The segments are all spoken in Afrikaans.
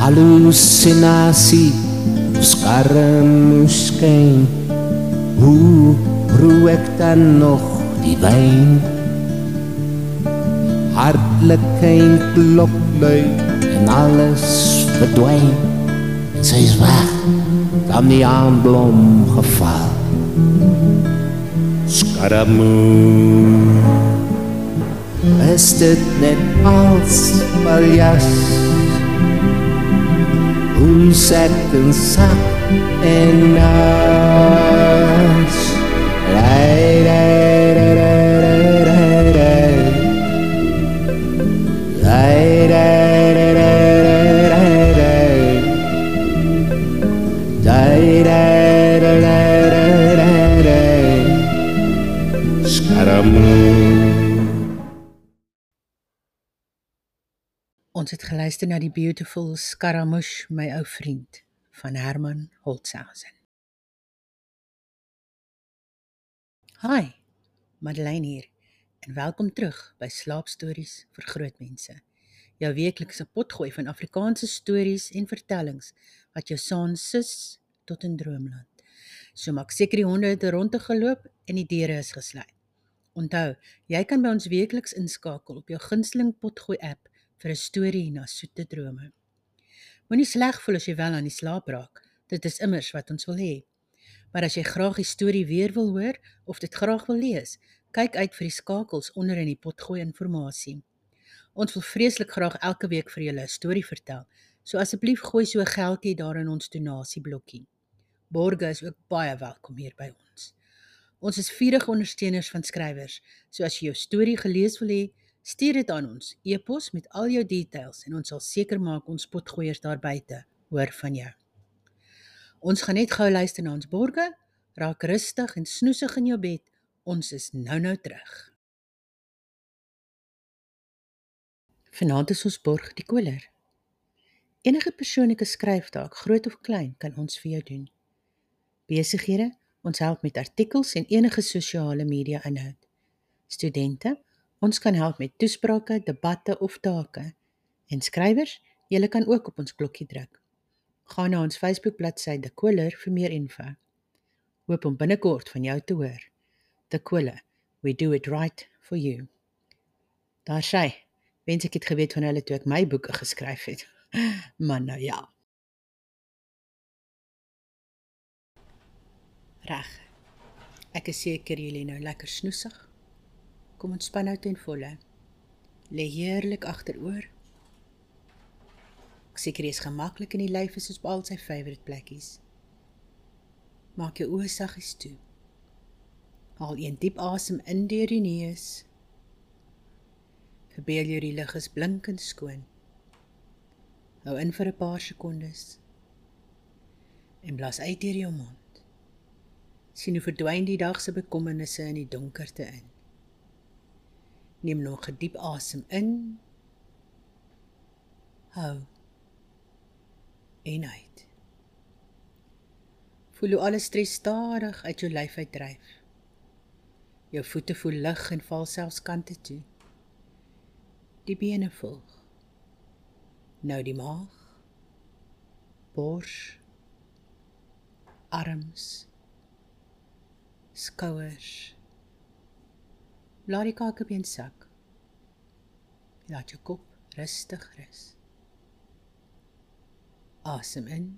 hallusinasie skarmskyn hoe roe ek dan nog die wyn hartlikheid klop lui en alles verdwyn en sy is weg. Dan die aanblom geval skaramoe is dit net als paljas? ons ek en sak en nas lei Ons het geluister na die beautiful Scaramouche, my ou vriend van Herman Holtzhausen. Hi, Madeleine hier en welkom terug by Slaapstories vir grootmense. Jou weeklikse potgooi van Afrikaanse stories en vertellings wat jou saans sis tot in droomland. So maak seker die honde het rondte geloop en die deure is gesluit. Onthou, jy kan by ons weekliks inskakel op jou gunsteling potgooi app vir 'n storie na soete drome. Moenie sleg voel as jy wel aan die slaap raak. Dit is immers wat ons wil hê. Maar as jy graag die storie weer wil hoor of dit graag wil lees, kyk uit vir die skakels onder in die potgooi inligting. Ons wil vreeslik graag elke week vir julle 'n storie vertel. So asseblief gooi so 'n geldjie daar in ons donasieblokkie. Borge is ook baie welkom hier by ons. Ons is vurige ondersteuners van skrywers. So as jy jou storie gelees wil hê, Stuur dit aan ons e-pos met al jou details en ons sal seker maak ons potgoeiers daar buite hoor van jou. Ons gaan net gou luister na ons borge, raak rustig en snoesig in jou bed. Ons is nou-nou terug. Vanaand is ons borg die koler. Enige persoonlike skryftaak, groot of klein, kan ons vir jou doen. Besighede, ons help met artikels en enige sosiale media inhoud. Studente, Ons kan help met toesprake, debatte of take. En skrywers, julle kan ook op ons klokkie druk. Gaan na ons Facebook bladsy De Koller vir meer info. Hoop om binnekort van jou te hoor. De Koller, we do it right for you. Daar sê, wens ek het geweet van hulle toe ek my boeke geskryf het. Maar nou ja. Reg. Ek is seker julle nou lekker snoesig. Kom ontspan nou ten volle. Lê heerlik agteroor. Ek seker jy is gemaklik in die lyf soos al sy favourite plekkies. Maak jou oë saggies toe. Haal een diep asem in deur die neus. Verbeel jou die lug is blinkend skoon. Hou in vir 'n paar sekondes. En blaas uit deur jou mond. Sien hoe verdwyn die dag se bekommernisse in die donkerte in. Neem nog 'n diep asem in. Hou. En uit. Voel hoe alles stres stadig uit jou lyf uitdryf. Jou voete voel lig en val selfs kante toe. Die bene volg. Nou die maag. Bors. Arms. Skouers. Laat die kakebeen sak. Laat jou kop rustig rus. Asem in.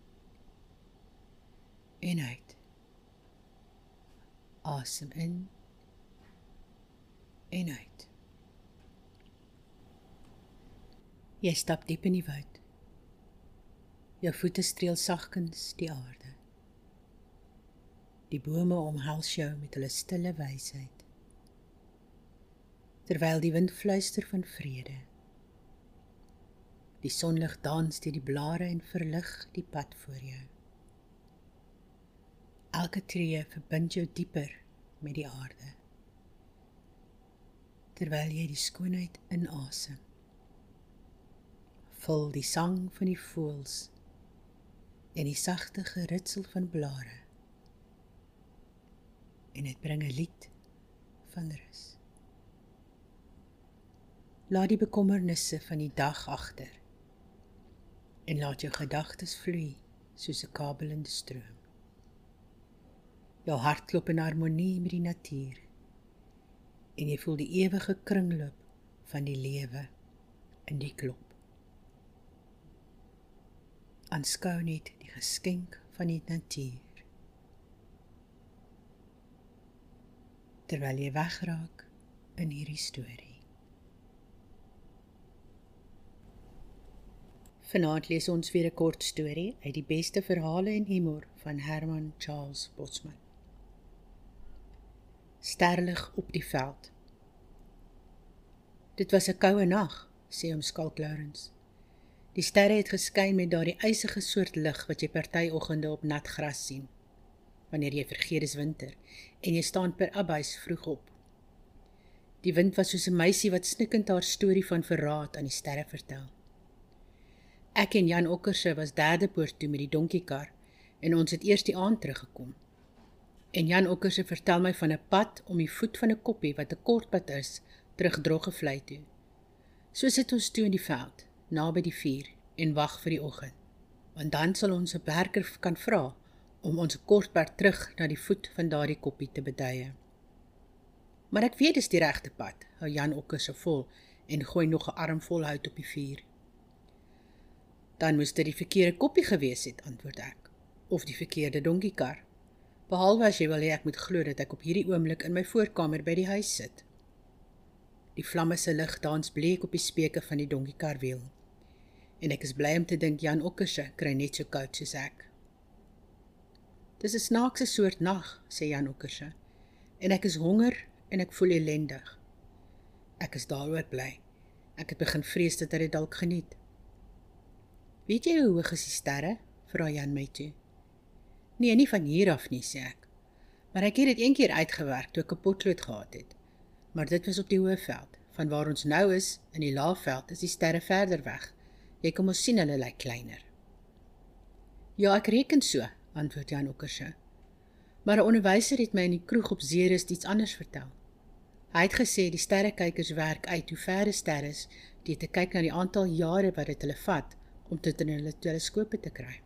En uit. Asem in. En uit. Jy stap diep in die woud. Jou voete streel sagkens die aarde. Die bome omhels jou met hulle stille wysheid terwyl die wind fluister van vrede. Die sonlig dans deur die blare en verlig die pad voor jou. Elke tree verbind jou dieper met die aarde. Terwyl jy die skoonheid inasem. Vol die sang van die voëls en die sagte geritsel van blare. En dit bring 'n lied van rus. Laat die bekommernisse van die dag agter en laat jou gedagtes vloei soos 'n kabelende stroom. Jou hart klop in harmonie met die natuur en jy voel die ewige kringloop van die lewe in die klop. Aanskou net die geskenk van die natuur. Terwyl jy wegraak in hierdie storie. Vanaand lees ons weer 'n kort storie uit die beste verhale en humor van Herman Charles Bosman. Sterlig op die veld. Dit was 'n koue nag, sê hom Skalk Lawrence. Die sterre het geskyn met daardie ysige soort lig wat jy partyoggende op nat gras sien wanneer jy vergeet is winter en jy staan per abuis vroeg op. Die wind was soos 'n meisie wat snikkend haar storie van verraad aan die sterre vertel. Ek en Jan Okkerse was derde poort toe met die donkiekar en ons het eers die aand teruggekom. En Jan Okkerse vertel my van 'n pad om die voet van 'n koppie wat 'n kort pad is terug Droggevlei toe. So sit ons toe in die veld, naby die vuur en wag vir die oggend. Want dan sal ons 'n werker kan vra om ons kort pad terug na die voet van daardie koppie te beduie. Maar ek weet dis die regte pad, hou Jan Okkerse vol en gooi nog 'n armvol hout op die vuur. Dan moes dit die verkeerde koppie gewees het, antwoord ek, of die verkeerde donkiekar. Behalwe as jy wil hê ek moet glo dat ek op hierdie oomblik in my voorkamer by die huis sit. Die vlamme se lig dans bleek op die speke van die donkiekar wiel. En ek is bly om te dink Jan Okkerse kry net so koud soos ek. Dis 'n snaakse soort nag, sê Jan Okkerse. En ek is honger en ek voel ellendig. Ek is daaroor bly. Ek het begin vrees dat hy dit dalk geniet. Weet jy hoe hoog is die sterre? vra Jan my toe. Nee, nie van hier af nie, sê ek. Maar ek het dit een keer uitgewerk toe ek 'n potlood gehad het. Maar dit was op die hoëveld. Van waar ons nou is, in die laafveld, is die sterre verder weg. Jy kan mos sien hulle lyk kleiner. Ja, ek reken so, antwoord Jan Okkerse. Maar 'n onderwyser het my in die kroeg op Ceres iets anders vertel. Hy het gesê die sterrekykers werk uit hoe ver die sterre is, deur te kyk na die aantal jare wat dit hulle vat om dit in hulle teleskope te kry.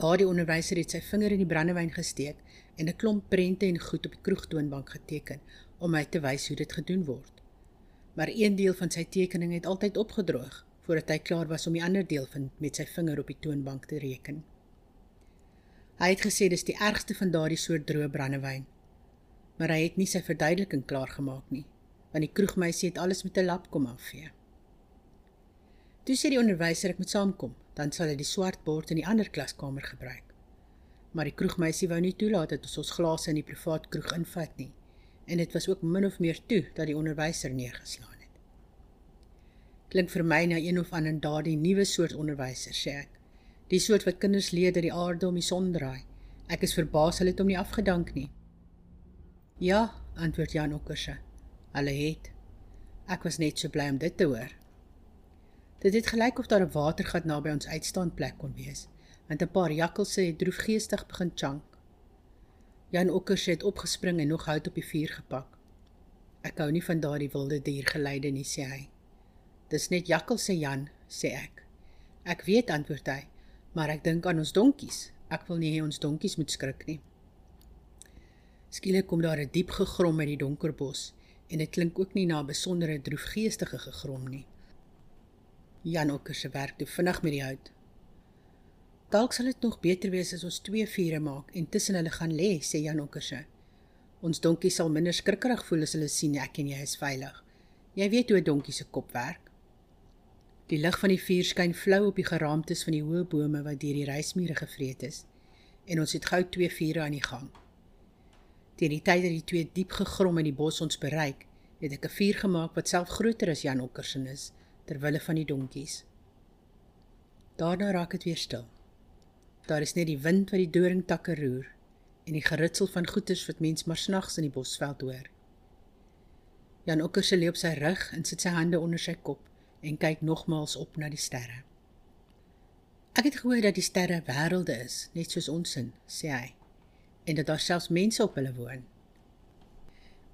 Daardie onderwyser het sy vinger in die brandewyn gesteek en 'n klomp prente en goed op die kroegtoonbank geteken om my te wys hoe dit gedoen word. Maar een deel van sy tekening het altyd opgedroog voordat hy klaar was om die ander deel van met sy vinger op die toonbank te reken. Hy het gesê dis die ergste van daardie soort droë brandewyn. Maar hy het nie sy verduideliking klaar gemaak nie, want die kroegmeisie het alles met 'n lap kom afvee. Toe sê die onderwyser ek moet saamkom, dan sal hy die swart bord in die ander klaskamer gebruik. Maar die kroegmeisie wou nie toelaat dat ons ons glase in die privaat kroeg invat nie, en dit was ook min of meer toe dat die onderwyser neergeslaan het. Klink vir my na een of ander daardie nuwe soort onderwyser, sê ek. Die soort wat kinders leer dat die aarde om die son draai. Ek is verbaas hulle het hom nie afgedank nie. Ja, antwoord Jan Okkerse. Hulle het. Ek was net so bly om dit te hoor. Dit het gelyk of daar 'n watergat naby ons uitstaanplek kon wees, want 'n paar jakkalse het droefgeestig begin chunk. Jan Okkers het opgespring en nog hout op die vuur gepak. Ek hou nie van daardie wilde diergeleide nie, sê hy. Dis net jakkalse Jan, sê ek. Ek weet antwoord hy, maar ek dink aan ons donkies. Ek wil nie hê ons donkies moet skrik nie. Skielik kom daar 'n diep gegrom uit die donker bos en dit klink ook nie na 'n besondere droefgeestige gegrom nie. Jan Okker se werk toe vinnig met die hout. Dalk sal dit nog beter wees as ons twee vure maak en tussen hulle gaan lê, sê Jan Okker se. Ons donkie sal minder skrikkerig voel as hulle sien ek en jy is veilig. Jy weet hoe 'n donkie se kop werk. Die lig van die vuur skyn flou op die geraamtes van die hoë bome wat deur die reismure gevreet is en ons het gou twee vure aan die gang. Teen die tyd dat die twee diep gegrom in die bos ons bereik, het ek 'n vuur gemaak wat self groter as Jan Okker se is ter wille van die donkies. Daarna raak dit weer stil. Daar is net die wind wat die doringtakke roer en die geritsel van goeters wat mens maar snags in die bosveld hoor. Jan Okker se lê op sy rug en sit sy hande onder sy kop en kyk nogmaals op na die sterre. Ek het gehoor dat die sterre wêrelde is, net soos ons in, sê hy, en dat daar selfs mense op hulle woon.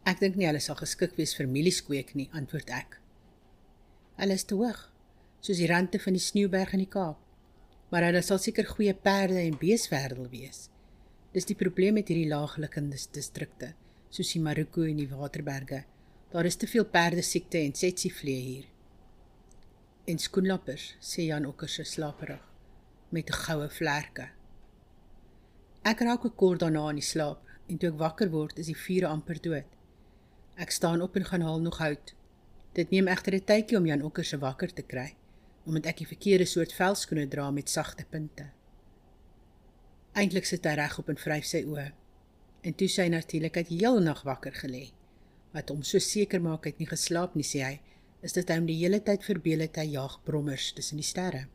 Ek dink nie hulle sal geskik wees vir mielieskweek nie, antwoord ek. Hulle is te hoog. soos die rande van die sneeuberg in die Kaap. Maar hulle sal seker goeie perde en beesverdel wees. Dis die probleem met hierdie laagliggende distrikte, soos die Maroko en die Waterberge. Daar is te veel perde siekte en tsetseflee hier. En skoenlappers, sê Jan Okker se slaperig met goue vlerke. Ek raak ook kort daarna in die slaap en toe ek wakker word, is die vuur amper dood. Ek staan op en gaan haal nog hout. Dit neem egter 'n tydjie om Jan Okker se wakker te kry, omdat ek die verkeerde soort velskoene dra met sagte punte. Eintlik sit hy reg op en vryf sy oë. En toe sy natuurlik uit heel nag wakker gelê. Wat hom so seker maak hy het nie geslaap nie, sê hy, is dit hy om die hele tyd verbeel het hy jag brommers tussen die sterre.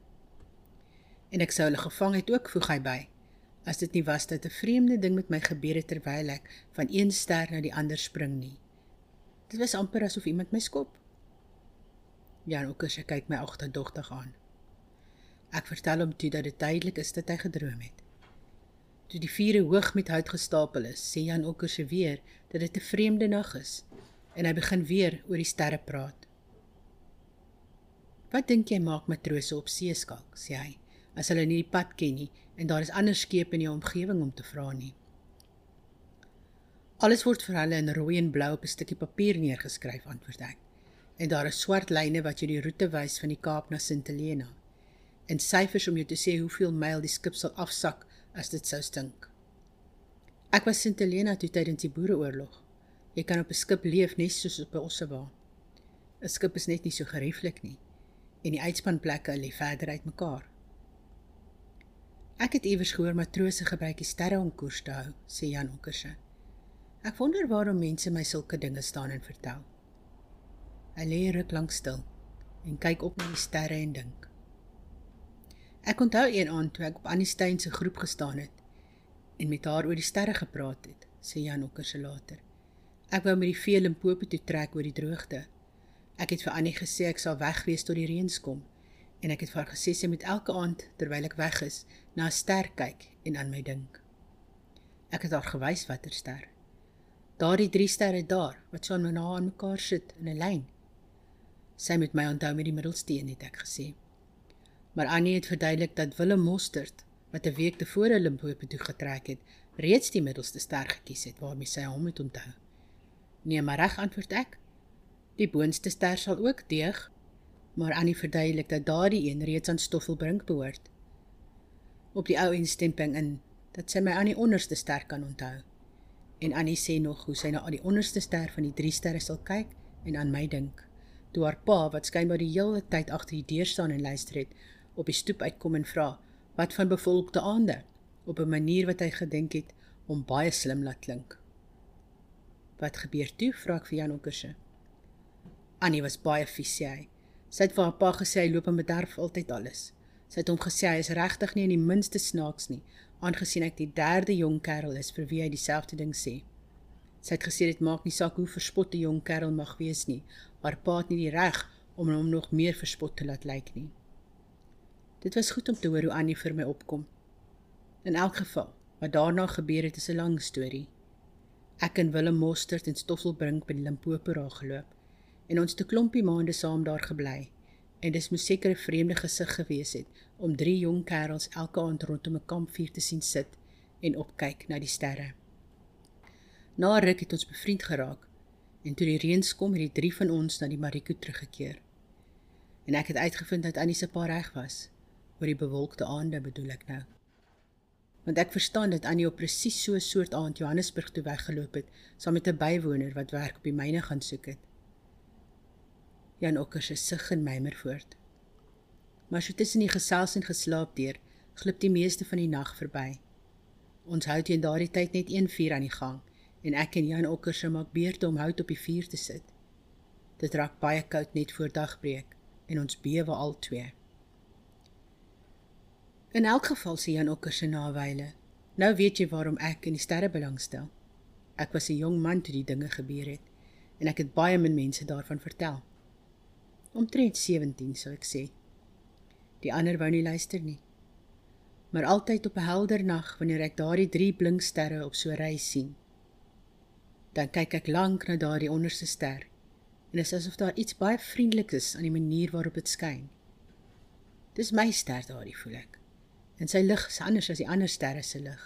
En ek sou hulle gevang het ook voeg hy by as dit nie was dat 'n vreemde ding met my gebeur het terwyl ek van een ster na die ander spring nie. Dit was amper asof iemand my skop. Jan Okkers kyk my agterdogtig aan. Ek vertel hom toe dat dit duidelik is dat hy gedroom het. Toe die vure hoog met hout gestapel is, sê Jan Okkers weer dat dit 'n vreemde nag is en hy begin weer oor die sterre praat. Wat dink jy maak matrose op seeskalk, sê hy as hulle nie die pad ken nie en daar is ander skepe in die omgewing om te vra nie. Alles word vir hulle in rooi en blou op 'n stukkie papier neergeskryf, antwoord ek. En daar is swart lyne wat jou die roete wys van die Kaap na Sint Helena. En syfers om jou te sê hoeveel myl die skip sal afsak as dit sou stink. Ek was Sint Helena toe tydens die Boereoorlog. Jy kan op 'n skip leef net soos op 'n ossewa. 'n Skip is net nie so gerieflik nie en die uitspanplekke lê verder uitmekaar. Ek het iewers gehoor matrose gebruik die sterre om koers te hou, sê Jan Onkerse. Ek wonder waarom mense my sulke dinge staan en vertel. Hy lê ruk lank stil en kyk op na die sterre en dink. Ek onthou een aand toe ek op Annie Steyn se groep gestaan het en met haar oor die sterre gepraat het, sê Jan Onkerse later. Ek wou met die vee Limpopo toe trek oor die droogte. Ek het vir Annie gesê ek sal wegwees tot die reën kom en ek het vir haar gesê sy moet elke aand terwyl ek weg is na 'n ster kyk en aan my dink. Ek het haar gewys watter ster. Daardie drie sterre daar wat so aan na mekaar sit in 'n lyn. Sy moet my onthou met die middelsteen het ek gesê. Maar Annie het verduidelik dat Willem Mostert wat 'n week tevore Limpopo toe getrek het, reeds die middelste ster gekies het waarmee sy hom moet onthou. Nee, maar reg antwoord ek. Die boonste ster sal ook deeg maar Annie verduidelik dat daardie een reeds aan Stoffelbrink behoort. Op die ou instemping in dat sy my aan die onderste ster kan onthou. En Annie sê nog hoe sy na al die onderste ster van die drie sterre sal kyk en aan my dink. Toe haar pa wat skynbaar die hele tyd agter die deur staan en luister het, op die stoep uitkom en vra: "Wat van bevolkte aande?" op 'n manier wat hy gedink het om baie slim laat klink. "Wat gebeur toe?" vra ek vir Jan Onkerse. Annie was baie vies sê hy. Sy het vir haar pa gesê hy loop en bederf altyd alles. Sy het hom gesê hy is regtig nie in die minste snaaks nie, aangesien ek die derde jong kerel is vir wie hy dieselfde ding sê. Sy het gesê dit maak nie saak hoe verspot 'n jong kerel mag wees nie, maar pa het nie die reg om hom nog meer verspot te laat lyk nie. Dit was goed om te hoor hoe Annie vir my opkom. In elk geval, wat daarna gebeur het is 'n lang storie. Ek en Willem Mostert en Stoffelbrink by die Limpopo raak geloop en ons te klompie maande saam daar gebly. En dis moes seker 'n vreemde gesig gewees het om drie jong kerels elke aand rondom 'n kampvuur te sien sit en opkyk na die sterre. Na ruk het ons bevriend geraak en toe die reën kom het die drie van ons na die Mariko teruggekeer. En ek het uitgevind dat Annie se pa reg was oor die bewolkte aande bedoel ek nou. Want ek verstaan dat Annie op presies so 'n soort aand Johannesburg toe weggeloop het saam met 'n bywoner wat werk op die myne gaan soek het. Jan Okker se sug en mymer voort. Maar so tussen die gesels en geslaap deur, glip die meeste van die nag verby. Ons hou teen daardie tyd net een vuur aan die gang en ek en Jan Okker se maak beurte om hout op die vuur te sit. Dit raak baie koud net voor dagbreek en ons bewe al twee. In elk geval sê Jan Okker se nawyle, nou weet jy waarom ek in die sterre belangstel. Ek was 'n jong man toe die dinge gebeur het en ek het baie min mense daarvan vertel omtrent 17 sou ek sê. Die ander wou nie luister nie. Maar altyd op 'n helder nag wanneer ek daardie drie blink sterre op so 'n ry sien, dan kyk ek lank na daardie onderste ster en dit is asof daar iets baie vriendelik is aan die manier waarop dit skyn. Dis my ster daardie voel ek. En sy lig is anders as die ander sterre se lig.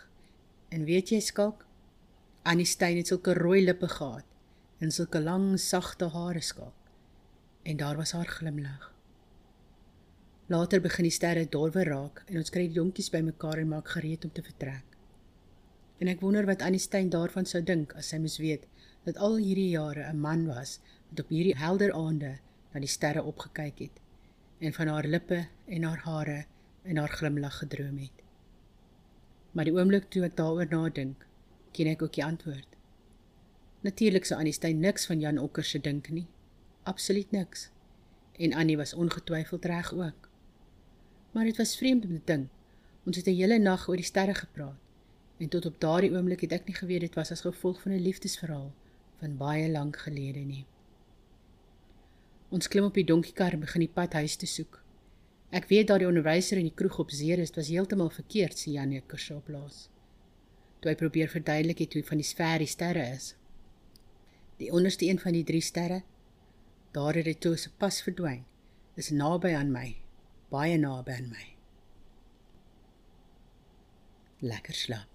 En weet jy skalk? Annie Stein het sulke rooi lippe gehad en sulke lang sagte hare skalk. En daar was haar glimlag. Later begin die sterre dorwe raak en ons kry die donkies bymekaar en maak gereed om te vertrek. En ek wonder wat Annie Stein daarvan sou dink as sy moes weet dat al hierdie jare 'n man was wat op hierdie helder aande na die sterre opgekyk het en van haar lippe en haar hare en haar glimlag gedroom het. Maar die oomblik toe ek daaroor nadink, ken ek ook die antwoord. Natuurlik sou Annie Stein niks van Jan Okker se dink nie. Absoluut niks. En Annie was ongetwyfeld reg ook. Maar dit was vreemd om te dink. Ons het 'n hele nag oor die sterre gepraat. En tot op daardie oomblik het ek nie geweet dit was as gevolg van 'n liefdesverhaal van baie lank gelede nie. Ons klim op die donkiekar en begin die pad huis te soek. Ek weet dat die onderwyser in die kroeg op Zeer is, was heeltemal verkeerd, sê Janie Kersop laas. Toe hy probeer verduidelik het hoe van die sfeer die sterre is. Die onderste een van die drie sterre, daar het dit toe se pas verdwyn, is naby aan my, baie naby aan my. Lekker slaap.